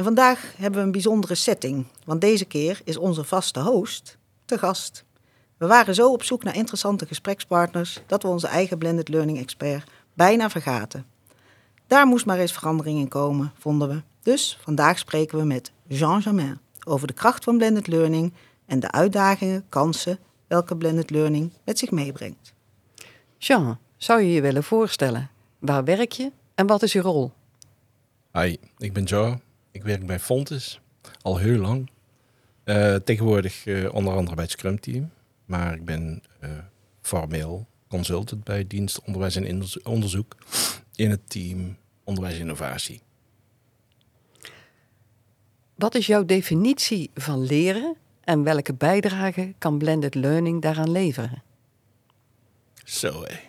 En vandaag hebben we een bijzondere setting, want deze keer is onze vaste host te gast. We waren zo op zoek naar interessante gesprekspartners dat we onze eigen blended learning expert bijna vergaten. Daar moest maar eens verandering in komen, vonden we. Dus vandaag spreken we met Jean Jamin over de kracht van blended learning en de uitdagingen, kansen welke blended learning met zich meebrengt. Jean, zou je je willen voorstellen? Waar werk je en wat is je rol? Hi, ik ben Joe. Ik werk bij Fontes al heel lang. Uh, tegenwoordig uh, onder andere bij het Scrum Team. Maar ik ben uh, formeel consultant bij dienst onderwijs en onderzoek in het team onderwijs en innovatie. Wat is jouw definitie van leren en welke bijdrage kan blended learning daaraan leveren? Zo hé.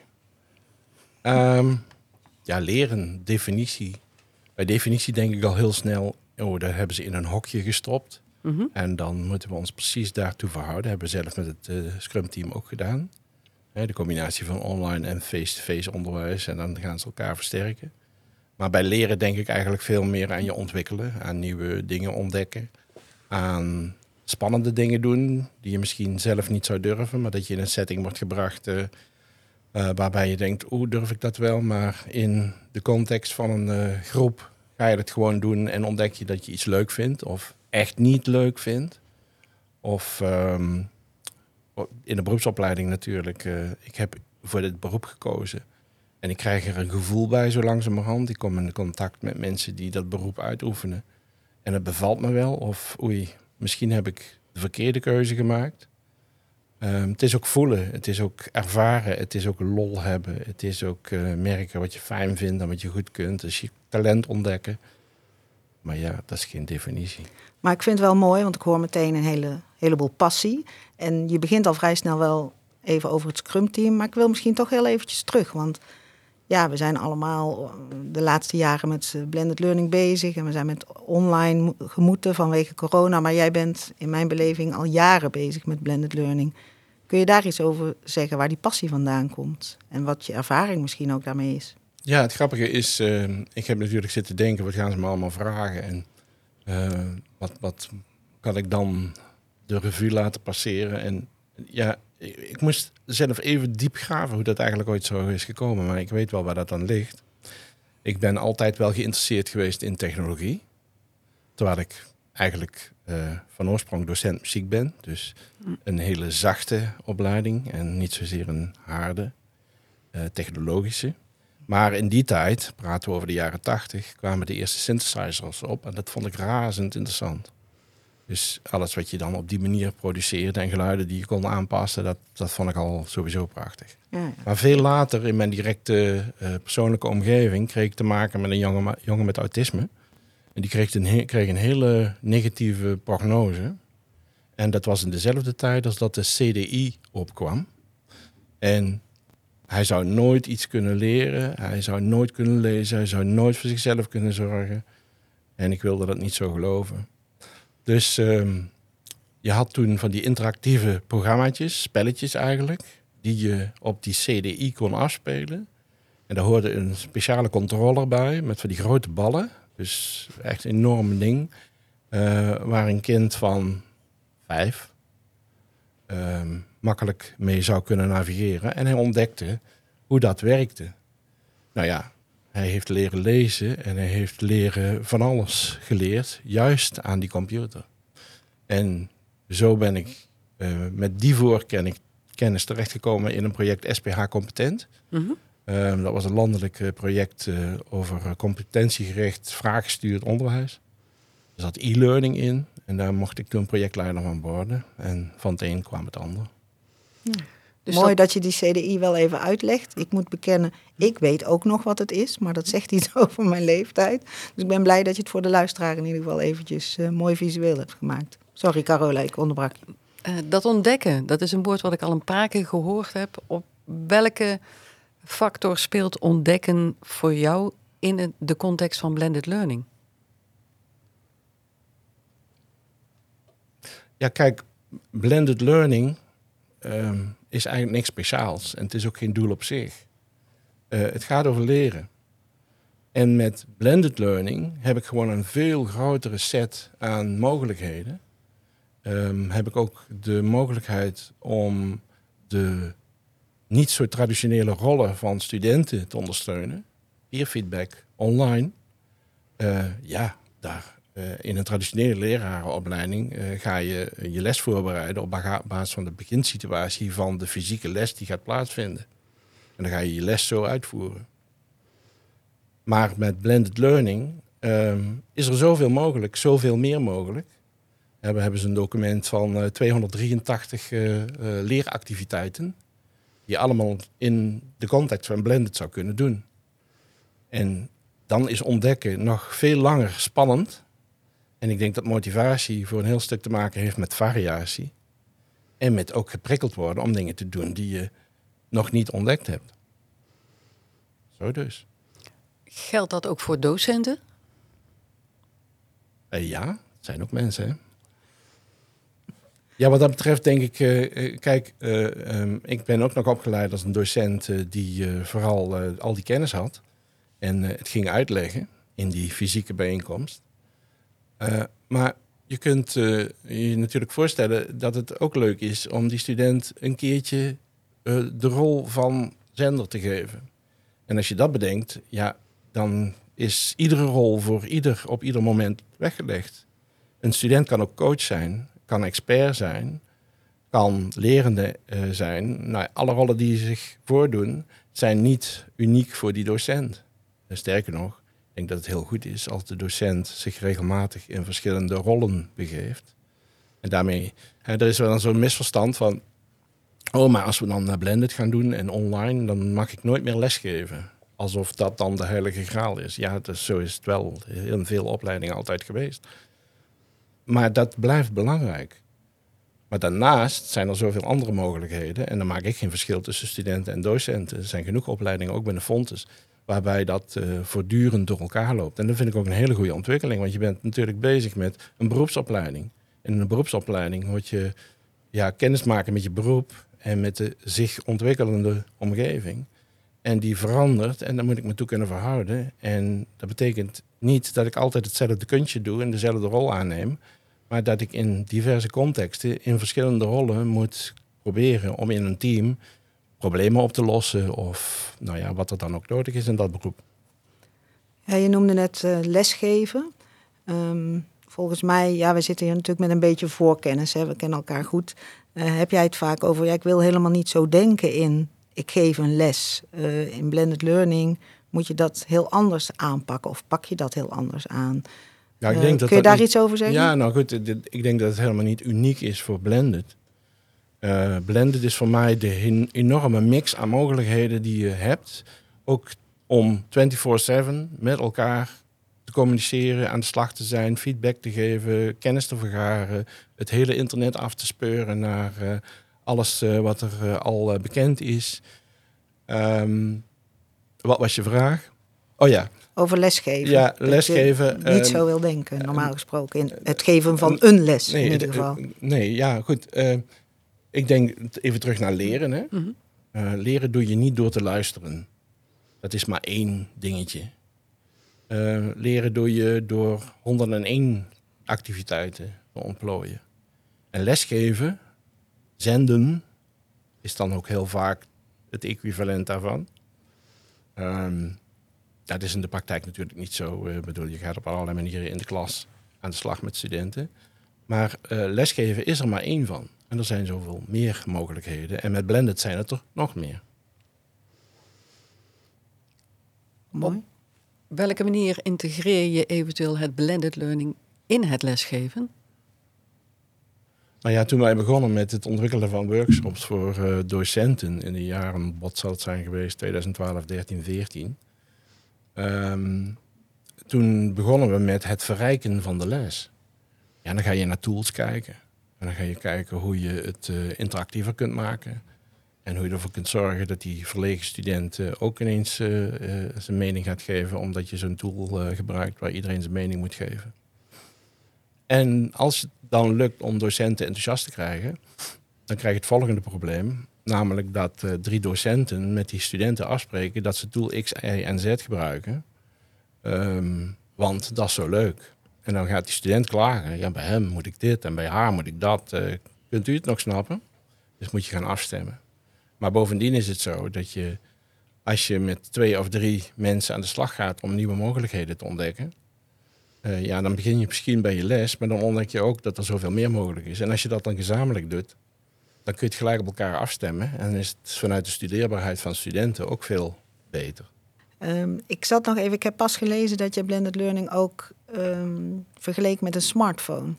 Um, ja, leren, definitie. Bij definitie denk ik al heel snel, oh, daar hebben ze in een hokje gestopt. Mm En dan moeten we ons precies daartoe verhouden. hebben we zelf met het uh, Scrum team ook gedaan. de combinatie van online en face-to-face onderwijs. En dan gaan ze elkaar versterken. Maar bij leren denk ik eigenlijk veel meer aan je ontwikkelen. Aan nieuwe dingen ontdekken. Aan spannende dingen doen die je misschien zelf niet zou durven. Maar dat je in een setting wordt gebracht... Uh, uh, waarbij je denkt, hoe durf ik dat wel? Maar in de context van een uh, groep ga je het gewoon doen en ontdek je dat je iets leuk vindt of echt niet leuk vindt. Of um, in de beroepsopleiding natuurlijk. Uh, ik heb voor dit beroep gekozen. En ik krijg er een gevoel bij zo langzamerhand. Ik kom in contact met mensen die dat beroep uitoefenen. En het bevalt me wel. Of oei, misschien heb ik de verkeerde keuze gemaakt. Um, het is ook voelen, het is ook ervaren, het is ook lol hebben. Het is ook uh, merken wat je fijn vindt en wat je goed kunt. Dus je talent ontdekken. Maar ja, dat is geen definitie. Maar ik vind het wel mooi, want ik hoor meteen een hele, heleboel passie. En je begint al vrij snel wel even over het Scrum-team. Maar ik wil misschien toch heel eventjes terug. Want ja, we zijn allemaal eh, de laatste jaren met blended learning bezig. En we zijn met online gemoeten vanwege corona. Maar jij bent in mijn beleving al jaren bezig met blended learning. Kun je daar iets over zeggen waar die passie vandaan komt? En wat je ervaring misschien ook daarmee is? Ja, het grappige is, uh, ik heb natuurlijk zitten denken, wat gaan ze me allemaal vragen? En wat, wat kan ik dan de revue laten passeren? En ja, ik, ik, moest zelf even diep graven hoe dat eigenlijk ooit zo is gekomen. Maar ik weet wel waar dat dan ligt. Ik ben altijd wel geïnteresseerd geweest in technologie. Terwijl ik eigenlijk uh, van oorsprong docent muziek ben. Dus een hele zachte opleiding en niet zozeer een harde uh, technologische. Maar in die tijd, praten we over de jaren tachtig, kwamen de eerste synthesizers op. En dat vond ik razend interessant. Dus alles wat je dan op die manier produceerde en geluiden die je kon aanpassen, dat, dat vond ik al sowieso prachtig. Ja, ja. Maar veel later in mijn directe uh, persoonlijke omgeving kreeg ik te maken met een jongen, jongen met autisme. En die kreeg een, kreeg een hele negatieve prognose. En dat was in dezelfde tijd als dat de CDI opkwam. En hij zou nooit iets kunnen leren, hij zou nooit kunnen lezen, hij zou nooit voor zichzelf kunnen zorgen. En ik wilde dat niet zo geloven. Dus um, je had toen van die interactieve programmaatjes, spelletjes eigenlijk, die je op die CDI kon afspelen. En daar hoorde een speciale controller bij met van die grote ballen. Dus echt een enorm ding. Uh, waar een kind van vijf uh, makkelijk mee zou kunnen navigeren. En hij ontdekte hoe dat werkte. Nou ja, hij heeft leren lezen en hij heeft leren van alles geleerd, juist aan die computer. En zo ben ik uh, met die voorkennis terechtgekomen in een project SPH Competent. Mm -hmm. Um, dat was een landelijk uh, project uh, over competentiegericht, vraaggestuurd onderwijs. Er zat e-learning in en daar mocht ik toen projectleider van worden. En van het een kwam het ander. Ja. Dus Mooi dat- dat je die CDI wel even uitlegt. Ik moet bekennen, ik weet ook nog wat het is, maar dat zegt iets over mijn leeftijd. Dus ik ben blij dat je het voor de luisteraar in ieder geval eventjes eh, mooi visueel hebt gemaakt. Sorry Carola, ik onderbrak je. Eh, dat ontdekken, dat is een woord wat ik al een paar keer gehoord heb. Op welke factor speelt ontdekken voor jou in de context van blended learning? Ja, kijk, blended learning ehm, is eigenlijk niks speciaals. En het is ook geen doel op zich. Eh, het gaat over leren. En met blended learning heb ik gewoon een veel grotere set aan mogelijkheden. Ehm, heb ik ook de mogelijkheid om de niet zo traditionele rollen van studenten te ondersteunen. Peer feedback online. Eh, ja, daar in een traditionele lerarenopleiding eh, ga je je les voorbereiden op basis van de beginsituatie van de fysieke les die gaat plaatsvinden. En dan ga je je les zo uitvoeren. Maar met blended learning ehm, is er zoveel mogelijk, zoveel meer mogelijk. We hebben, ze een document van eh, 283 eh, eh, leeractiviteiten, die je allemaal in de context van blended zou kunnen doen. En dan is ontdekken nog veel langer spannend. En ik denk dat motivatie voor een heel stuk te maken heeft met variatie. En met ook geprikkeld worden om dingen te doen die je nog niet ontdekt hebt. Zo dus. Geldt dat ook voor docenten? Eh, ja, het zijn ook mensen. Hè? Ja, wat dat betreft denk ik, eh, eh, kijk, eh, ehm, ik ben ook nog opgeleid als een docent die vooral al die kennis had. En het ging uitleggen in die fysieke bijeenkomst. Eh, maar je kunt eh, je natuurlijk voorstellen dat het ook leuk is om die student een keertje eh, de rol van zender te geven. En als je dat bedenkt, ja, dan is iedere rol voor ieder op ieder moment weggelegd. Een student kan ook coach zijn, kan expert zijn, kan lerende zijn. Nou, alle rollen die zich voordoen zijn niet uniek voor die docent. En sterker nog, ik denk dat het heel goed is als de docent zich regelmatig in verschillende rollen begeeft. En daarmee, hè, er is wel zo'n misverstand van, oh, maar als we dan naar blended gaan doen en online, dan mag ik nooit meer lesgeven. Alsof dat dan de heilige graal is. Ja, zo is het wel in veel opleidingen altijd geweest. Maar dat blijft belangrijk. Maar daarnaast zijn er zoveel andere mogelijkheden. En dan maak ik geen verschil tussen studenten en docenten. Er zijn genoeg opleidingen, ook binnen Fontes, waarbij dat eh, voortdurend door elkaar loopt. En dat vind ik ook een hele goede ontwikkeling. Want je bent natuurlijk bezig met een beroepsopleiding. In een beroepsopleiding moet je ja, kennis maken met je beroep en met de zich ontwikkelende omgeving. En die verandert en daar moet ik me toe kunnen verhouden. En dat betekent niet dat ik altijd hetzelfde kuntje doe en dezelfde rol aanneem. Maar dat ik in diverse contexten, in verschillende rollen moet proberen om in een team problemen op te lossen. Of nou ja, wat er dan ook nodig is in dat beroep. Ja, je noemde net eh, lesgeven. Ehm, volgens mij, ja, we zitten hier natuurlijk met een beetje voorkennis. Hè? We kennen elkaar goed. Eh, heb jij het vaak over, ja, ik wil helemaal niet zo denken in, ik geef een les. Eh, in blended learning moet je dat heel anders aanpakken of pak je dat heel anders aan? Ja, ik denk dat kun je dat daar niet- iets over zeggen? Ja, nou goed, dit- ik denk dat het helemaal niet uniek is voor blended. Eh, blended is voor mij de enorme mix aan mogelijkheden die je hebt. Ook om 24/7 met elkaar te communiceren, aan de slag te zijn, feedback te geven, kennis te vergaren, het hele internet af te speuren naar eh, alles eh, wat er al bekend is. Ehm, wat was je vraag? Oh ja, Over lesgeven. Ja, lesgeven, Niet ehm, zo wil denken, normaal gesproken. In het geven van een les in ieder geval. nee, ja, goed. Ik denk even terug naar leren. Hè? Mhm. Eh, leren doe je niet door te luisteren. Dat is maar één dingetje. Eh, leren doe je door 101 activiteiten te ontplooien. En lesgeven, zenden, is dan ook heel vaak het equivalent daarvan. Ehm, dat is in de praktijk natuurlijk niet zo. eh, bedoel, je gaat op allerlei manieren in de klas aan de slag met studenten. Maar lesgeven is er maar één van. En er zijn zoveel meer mogelijkheden. En met blended zijn het er nog meer. Mooi. Welke manier integreer je eventueel het blended learning in het lesgeven? Nou ja, toen wij begonnen met het ontwikkelen van workshops voor uh, docenten in de jaren, wat zal het zijn geweest, 2012, 13, 14. Um, toen begonnen we met het verrijken van de les. Ja, dan ga je naar tools kijken. En dan ga je kijken hoe je het uh, interactiever kunt maken. En hoe je ervoor kunt zorgen dat die verlegen student uh, ook ineens uh, zijn mening gaat geven, omdat je zo'n tool gebruikt waar iedereen zijn mening moet geven. En als het dan lukt om docenten enthousiast te krijgen, dan krijg je het volgende probleem. Namelijk dat drie docenten met die studenten afspreken dat ze tool X, Y en Z gebruiken. Um, want dat is zo leuk. En dan gaat die student klagen. Ja, bij hem moet ik dit en bij haar moet ik dat. Uh, kunt u het nog snappen? Dus moet je gaan afstemmen. Maar bovendien is het zo dat je, als je met twee of drie mensen aan de slag gaat om nieuwe mogelijkheden te ontdekken, uh, ja, dan begin je misschien bij je les, maar dan ontdek je ook dat er zoveel meer mogelijk is. En als je dat dan gezamenlijk doet, dan kun je het gelijk op elkaar afstemmen. En is het vanuit de studeerbaarheid van studenten ook veel beter. Um, ik zat nog even, ik heb pas gelezen dat je blended learning ook um, vergeleek met een smartphone.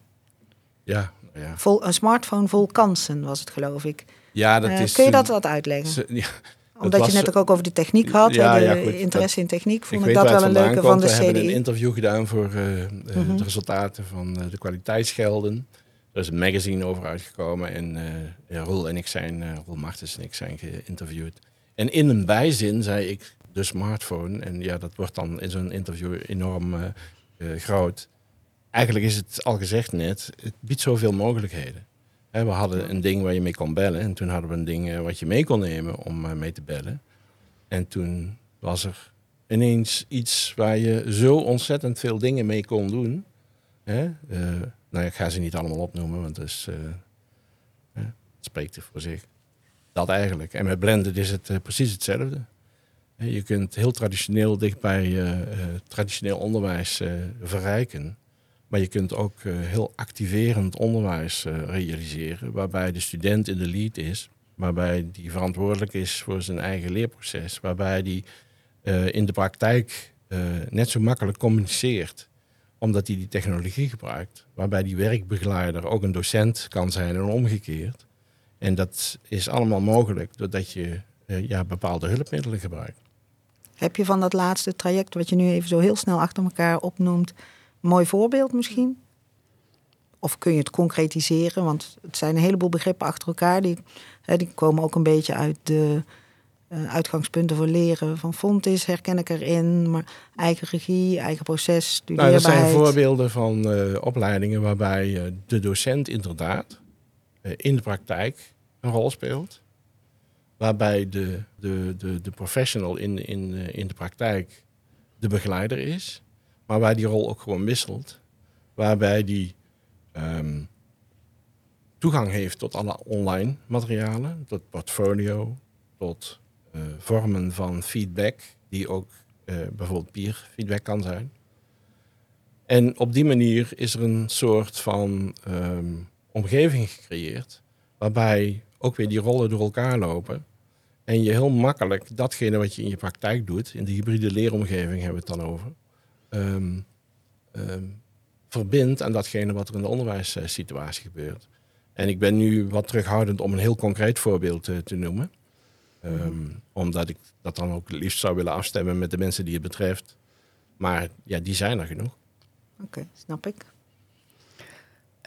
Ja, ja. Vol, een smartphone vol kansen was het, geloof ik. Ja, dat uh, is. Kun je dat wat uitleggen? ja, Omdat je net ook over de techniek had, ja, de ja, goed, interesse in techniek, vond ik, ik dat wel een leuke van de CDI. We hebben een interview gedaan voor uh, uh, mm -hmm. de resultaten van de kwaliteitsgelden. Er is een magazine over uitgekomen en Roel en ik zijn, Roel Martens en ik zijn geïnterviewd. En in een bijzin zei ik, de smartphone. En ja, dat wordt dan in zo'n interview enorm groot. Eigenlijk is het al gezegd net, het biedt zoveel mogelijkheden. He, we hadden een ding waar je mee kon bellen. En toen hadden we een ding uh, wat je mee kon nemen om mee te bellen. En toen was er ineens iets waar je zo ontzettend veel dingen mee kon doen. Nou, ik ga ze niet allemaal opnoemen, want dus, het spreekt er voor zich. Dat eigenlijk. En met Blended is het precies hetzelfde. Je kunt heel traditioneel dicht bij uh, traditioneel onderwijs uh, verrijken. Maar je kunt ook heel activerend onderwijs realiseren, waarbij de student in de lead is, waarbij die verantwoordelijk is voor zijn eigen leerproces, waarbij die in de praktijk net zo makkelijk communiceert, omdat hij die technologie gebruikt, waarbij die werkbegeleider ook een docent kan zijn en omgekeerd. En dat is allemaal mogelijk doordat je ja, bepaalde hulpmiddelen gebruikt. Heb je van dat laatste traject, wat je nu even zo heel snel achter elkaar opnoemt, een mooi voorbeeld misschien? Of kun je het concretiseren? Want het zijn een heleboel begrippen achter elkaar. Die, hè, die komen ook een beetje uit de uh, uitgangspunten voor leren van Fontis, herken ik erin. Maar eigen regie, eigen proces, studeerbaarheid. Nou, dat zijn voorbeelden van uh, opleidingen waarbij uh, de docent inderdaad in de praktijk een rol speelt waarbij de, de, de, de professional in, in, eh, in de praktijk de begeleider is, maar waar die rol ook gewoon wisselt. Waarbij die um, toegang heeft tot alle online materialen, tot portfolio, tot uh, vormen van feedback, die ook uh, bijvoorbeeld peer feedback kan zijn. En op die manier is er een soort van um, omgeving gecreëerd, waarbij ook weer die rollen door elkaar lopen. En je heel makkelijk datgene wat je in je praktijk doet, in de hybride leeromgeving hebben we het dan over, um, um, verbindt aan datgene wat er in de onderwijssituatie gebeurt. En ik ben nu wat terughoudend om een heel concreet voorbeeld te, te noemen. Um, omdat ik dat dan ook liefst zou willen afstemmen met de mensen die het betreft. Maar ja, die zijn er genoeg. Oké, snap ik.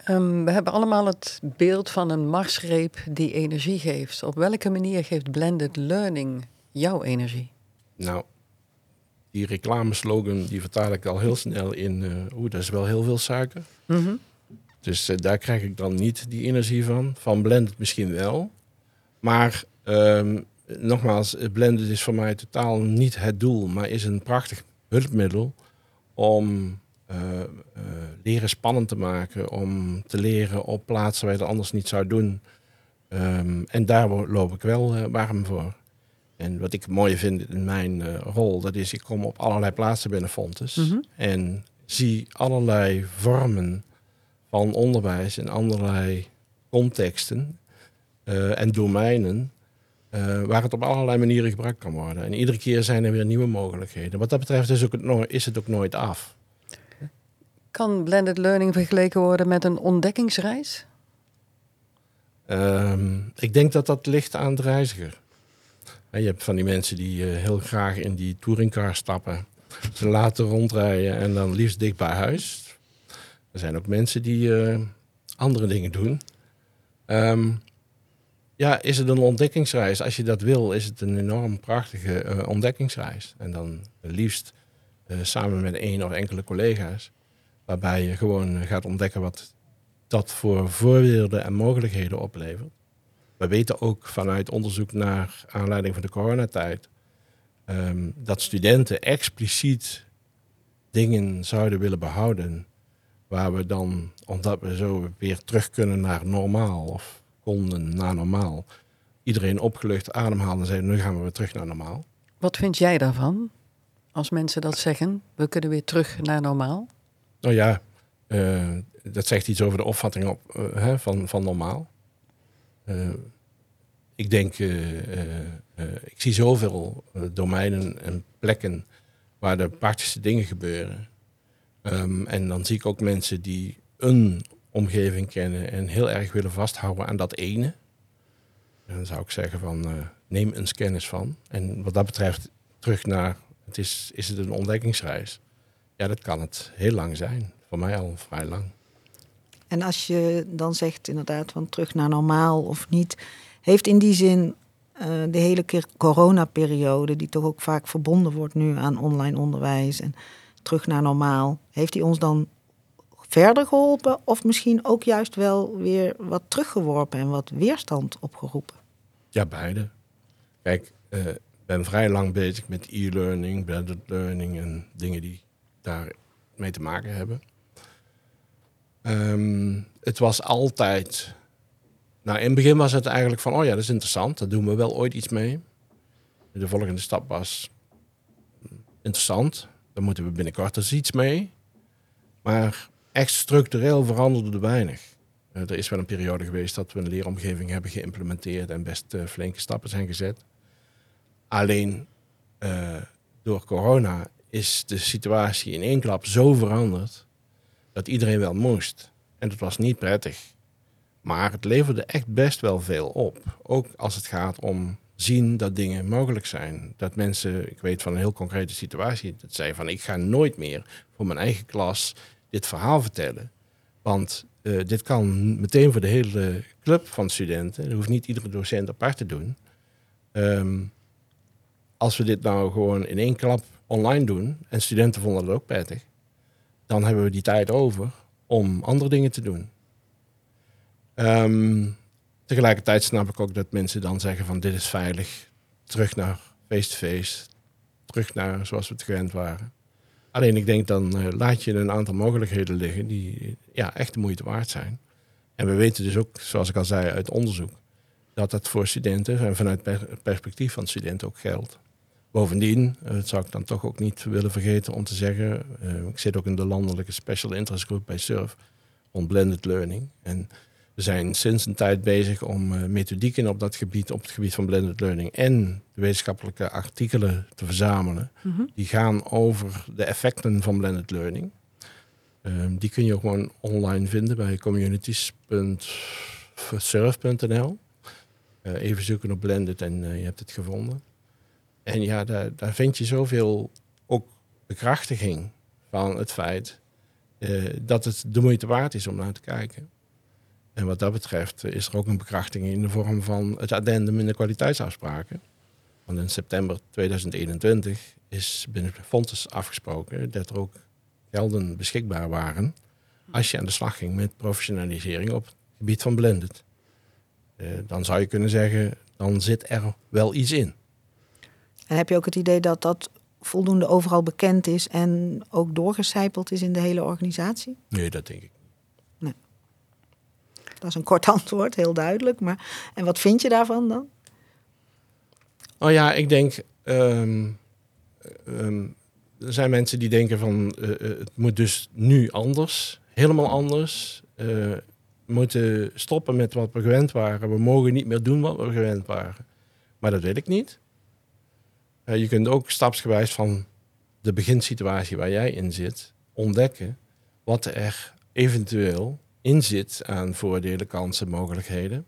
Um, we hebben allemaal het beeld van een marsreep die energie geeft. Op welke manier geeft blended learning jouw energie? Nou, die reclameslogan die vertaal ik al heel snel in... Uh, Oeh, dat is wel heel veel suiker. Mm -hmm. Dus uh, daar krijg ik dan niet die energie van. Van blended misschien wel. Maar um, nogmaals, blended is voor mij totaal niet het doel... maar is een prachtig hulpmiddel om uh, uh, leren spannend te maken, om te leren op plaatsen waar je dat anders niet zou doen. Um, en daar loop ik wel uh, warm voor. En wat ik mooi vind in mijn rol, dat is ik kom op allerlei plaatsen binnen Fontes mm -hmm. en zie allerlei vormen van onderwijs in allerlei contexten en domeinen uh, waar het op allerlei manieren gebruikt kan worden. En iedere keer zijn er weer nieuwe mogelijkheden. Wat dat betreft is, ook het, is het ook nooit af. Kan blended learning vergeleken worden met een ontdekkingsreis? Ehm, ik denk dat dat ligt aan de reiziger. Je hebt van die mensen die eh, heel graag in die touringcar stappen. Ze laten rondrijden en dan liefst dicht bij huis. Er zijn ook mensen die eh, andere dingen doen. Ehm, ja, is het een ontdekkingsreis? Als je dat wil, is het een enorm prachtige eh, ontdekkingsreis. En dan liefst samen met één of enkele collega's. Waarbij je gewoon gaat ontdekken wat dat voor voordelen en mogelijkheden oplevert. We weten ook vanuit onderzoek naar aanleiding van de coronatijd um, dat studenten expliciet dingen zouden willen behouden waar we dan, omdat we zo weer terug kunnen naar normaal of konden naar normaal, iedereen opgelucht ademhalen en zeiden nu gaan we weer terug naar normaal. Wat vind jij daarvan? Als mensen dat zeggen, we kunnen weer terug naar normaal? Nou ja, uh, dat zegt iets over de opvatting op, uh, hè, van, van normaal. Uh, ik denk, ik zie zoveel domeinen en plekken waar de praktische dingen gebeuren. Um, en dan zie ik ook mensen die een omgeving kennen en heel erg willen vasthouden aan dat ene. En dan zou ik zeggen van neem eens kennis van. En wat dat betreft terug naar, het is, is het een ontdekkingsreis? Ja, dat kan het heel lang zijn. Voor mij al vrij lang. En als je dan zegt inderdaad van terug naar normaal of niet, heeft in die zin uh, de hele coronaperiode, die toch ook vaak verbonden wordt nu aan online onderwijs en terug naar normaal, heeft die ons dan verder geholpen of misschien ook juist wel weer wat teruggeworpen en wat weerstand opgeroepen? Ja, beide. Kijk, ik uh, ben vrij lang bezig met e-learning, blended learning en dingen die daarmee te maken hebben. Um, het was altijd. Nou, in het begin was het eigenlijk van: oh ja, dat is interessant, daar doen we wel ooit iets mee. De volgende stap was: interessant, daar moeten we binnenkort eens iets mee. Maar echt structureel veranderde er weinig. Uh, er is wel een periode geweest dat we een leeromgeving hebben geïmplementeerd en best uh, flinke stappen zijn gezet. Alleen uh, door corona is de situatie in één klap zo veranderd dat iedereen wel moest. En dat was niet prettig. Maar het leverde echt best wel veel op. Ook als het gaat om zien dat dingen mogelijk zijn. Dat mensen, ik weet van een heel concrete situatie, dat zei van ik ga nooit meer voor mijn eigen klas dit verhaal vertellen. Want uh, dit kan meteen voor de hele club van studenten. Dat hoeft niet iedere docent apart te doen. Um, als we dit nou gewoon in één klap online doen, en studenten vonden dat ook prettig, dan hebben we die tijd over om andere dingen te doen. Um, tegelijkertijd snap ik ook dat mensen dan zeggen van dit is veilig, terug naar face-to-face, terug naar zoals we het gewend waren. Alleen ik denk dan uh, laat je een aantal mogelijkheden liggen die ja, echt de moeite waard zijn. En we weten dus ook, zoals ik al zei uit onderzoek, dat dat voor studenten en vanuit het perspectief van studenten ook geldt. Bovendien, dat eh, zou ik dan toch ook niet willen vergeten om te zeggen, uh, ik zit ook in de landelijke special interest group bij SURF, on blended learning. En we zijn sinds een tijd bezig om uh, methodieken op dat gebied, op het gebied van blended learning en de wetenschappelijke artikelen te verzamelen. Mm -hmm. Die gaan over de effecten van blended learning. Ehm, die kun je ook gewoon online vinden bij communities.surf.nl. even zoeken op blended en je hebt het gevonden. En ja, daar, daar vind je zoveel ook bekrachtiging van het feit uh, dat het de moeite waard is om naar te kijken. En wat dat betreft is er ook een bekrachtiging in de vorm van het addendum in de kwaliteitsafspraken. Want in september 2021 is binnen Fontes afgesproken dat er ook gelden beschikbaar waren als je aan de slag ging met professionalisering op het gebied van blended. Uh, dan zou je kunnen zeggen, dan zit er wel iets in. En heb je ook het idee dat dat voldoende overal bekend is en ook doorgecijpeld is in de hele organisatie? Nee, dat denk ik Nee. Dat is een kort antwoord, heel duidelijk. Maar, en wat vind je daarvan dan? Oh ja, ik denk. Um, um, er zijn mensen die denken van uh, het moet dus nu anders, helemaal anders. Uh, we moeten stoppen met wat we gewend waren. We mogen niet meer doen wat we gewend waren. Maar dat weet ik niet. Uh, je kunt ook stapsgewijs van de beginsituatie waar jij in zit ontdekken wat er eventueel in zit aan voordelen, kansen, mogelijkheden.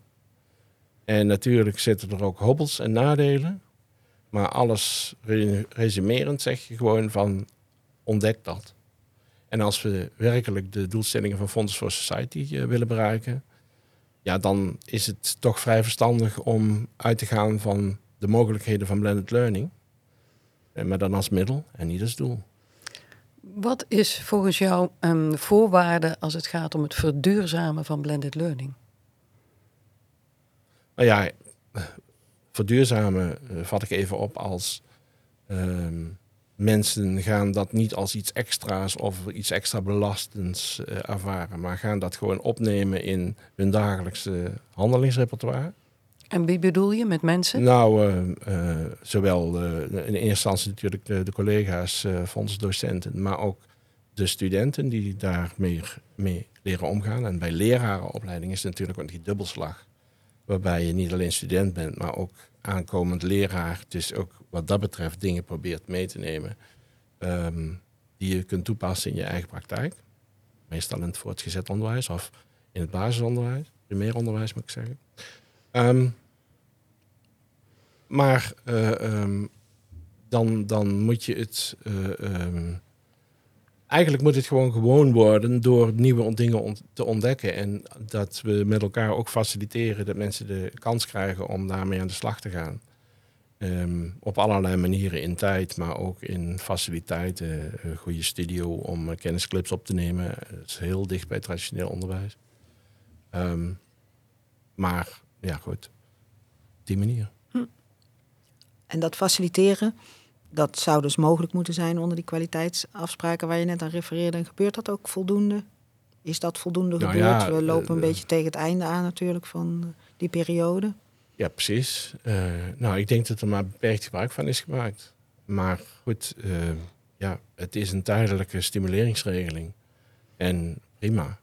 En natuurlijk zitten er ook hobbels en nadelen. Maar alles re- resumerend zeg je gewoon van ontdek dat. En als we werkelijk de doelstellingen van Fonds for Society eh, willen bereiken, ja, dan is het toch vrij verstandig om uit te gaan van de mogelijkheden van blended learning. Eh, Maar dan als middel en niet als doel. Wat is volgens jou een voorwaarde als het gaat om het verduurzamen van blended learning? Nou ja, verduurzamen eh, vat ik even op als ehm, mensen gaan dat niet als iets extra's of iets extra belastends eh, ervaren, maar gaan dat gewoon opnemen in hun dagelijkse handelingsrepertoire. En wie bedoel je met mensen? Nou, eh, eh, zowel eh, in eerste instantie natuurlijk de, de collega's, eh fondsdocenten, maar ook de studenten die daarmee mee leren omgaan. En bij lerarenopleiding is het natuurlijk ook die dubbelslag. Waarbij je niet alleen student bent, maar ook aankomend leraar. Dus ook wat dat betreft dingen probeert mee te nemen. ehm, die je kunt toepassen in je eigen praktijk. Meestal in het voortgezet onderwijs of in het basisonderwijs. Primair onderwijs moet ik zeggen. Ehm, maar eh, ehm, dan, dan moet je het. eh, ehm, eigenlijk moet het gewoon gewoon worden door nieuwe dingen te ontdekken. En dat we met elkaar ook faciliteren dat mensen de kans krijgen om daarmee aan de slag te gaan. Op allerlei manieren in tijd, maar ook in faciliteiten. Een goede studio om eh, kennisclips op te nemen. Het is heel dicht bij traditioneel onderwijs. Maar ja, goed. Op die manier. En dat faciliteren, dat zou dus mogelijk moeten zijn onder die kwaliteitsafspraken waar je net aan refereerde. En gebeurt dat ook voldoende? Is dat voldoende Nou gebeurd? ja, We lopen een eh, beetje tegen het einde aan natuurlijk van eh, die periode. Ja, precies. Eh, nou, ik denk dat er maar beperkt gebruik van is gemaakt. Maar goed, eh, ja, het is een tijdelijke stimuleringsregeling. En prima.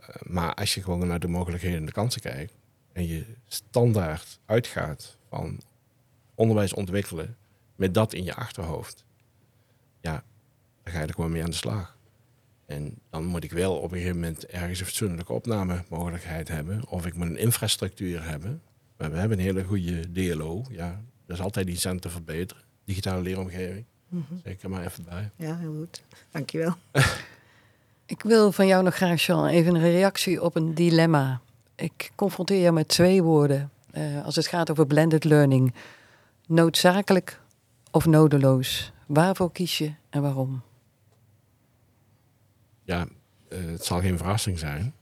Eh, maar als je gewoon naar de mogelijkheden en de kansen kijkt... en je standaard uitgaat van onderwijs ontwikkelen... met dat in je achterhoofd... ja, dan ga je er gewoon mee aan de slag. En dan moet ik wel op een gegeven moment ergens een fatsoenlijke opnamemogelijkheid hebben. Of ik moet een infrastructuur hebben. Maar we hebben een hele goede DLO. Ja, er is altijd iets aan te verbeteren. Digitale leeromgeving. Zeg ik er maar even bij. Ja, heel goed. Dankjewel. Ik wil van jou nog graag, Jean, even een reactie op een dilemma. Ik confronteer jou met twee woorden eh, als het gaat over blended learning. Noodzakelijk of nodeloos? Waarvoor kies je en waarom? Ja, eh, het zal geen verrassing zijn.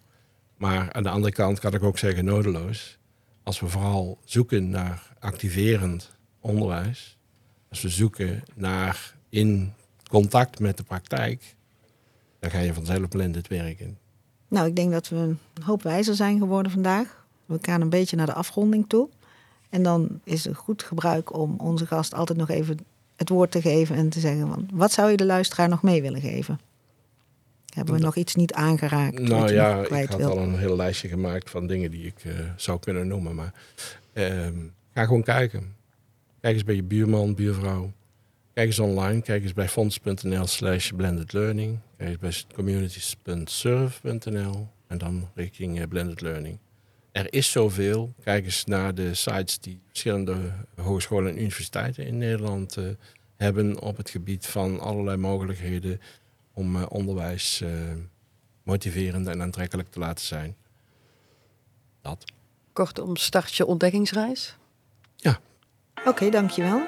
Maar aan de andere kant kan ik ook zeggen nodeloos. Als we vooral zoeken naar activerend onderwijs. Als we zoeken naar in contact met de praktijk. Dan ga je vanzelf blended werken. Nou, ik denk dat we een hoop wijzer zijn geworden vandaag. We gaan een beetje naar de afronding toe. En dan is het goed gebruik om onze gast altijd nog even het woord te geven en te zeggen: van, wat zou je de luisteraar nog mee willen geven? Hebben we nog iets niet aangeraakt? Nou ja, ik had wil? al een heel lijstje gemaakt van dingen die ik eh, zou kunnen noemen. Maar ehm, ga gewoon kijken. Kijk eens bij je buurman, buurvrouw. Kijk eens online. Kijk eens bij fonds.nl slash blended learning. Kijk eens bij communities.surf.nl en dan richting eh, blended learning. Er is zoveel. Kijk eens naar de sites die verschillende hogescholen en universiteiten in Nederland eh, hebben op het gebied van allerlei mogelijkheden om eh, onderwijs motiverend en aantrekkelijk te laten zijn. Dat. Kortom, start je ontdekkingsreis. Oké, dankjewel.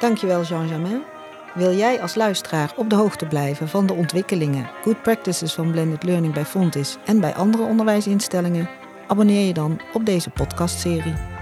Dankjewel Jean-Germain. Wil jij als luisteraar op de hoogte blijven van de ontwikkelingen, good practices van blended learning bij Fontis en bij andere onderwijsinstellingen? Abonneer je dan op deze podcastserie.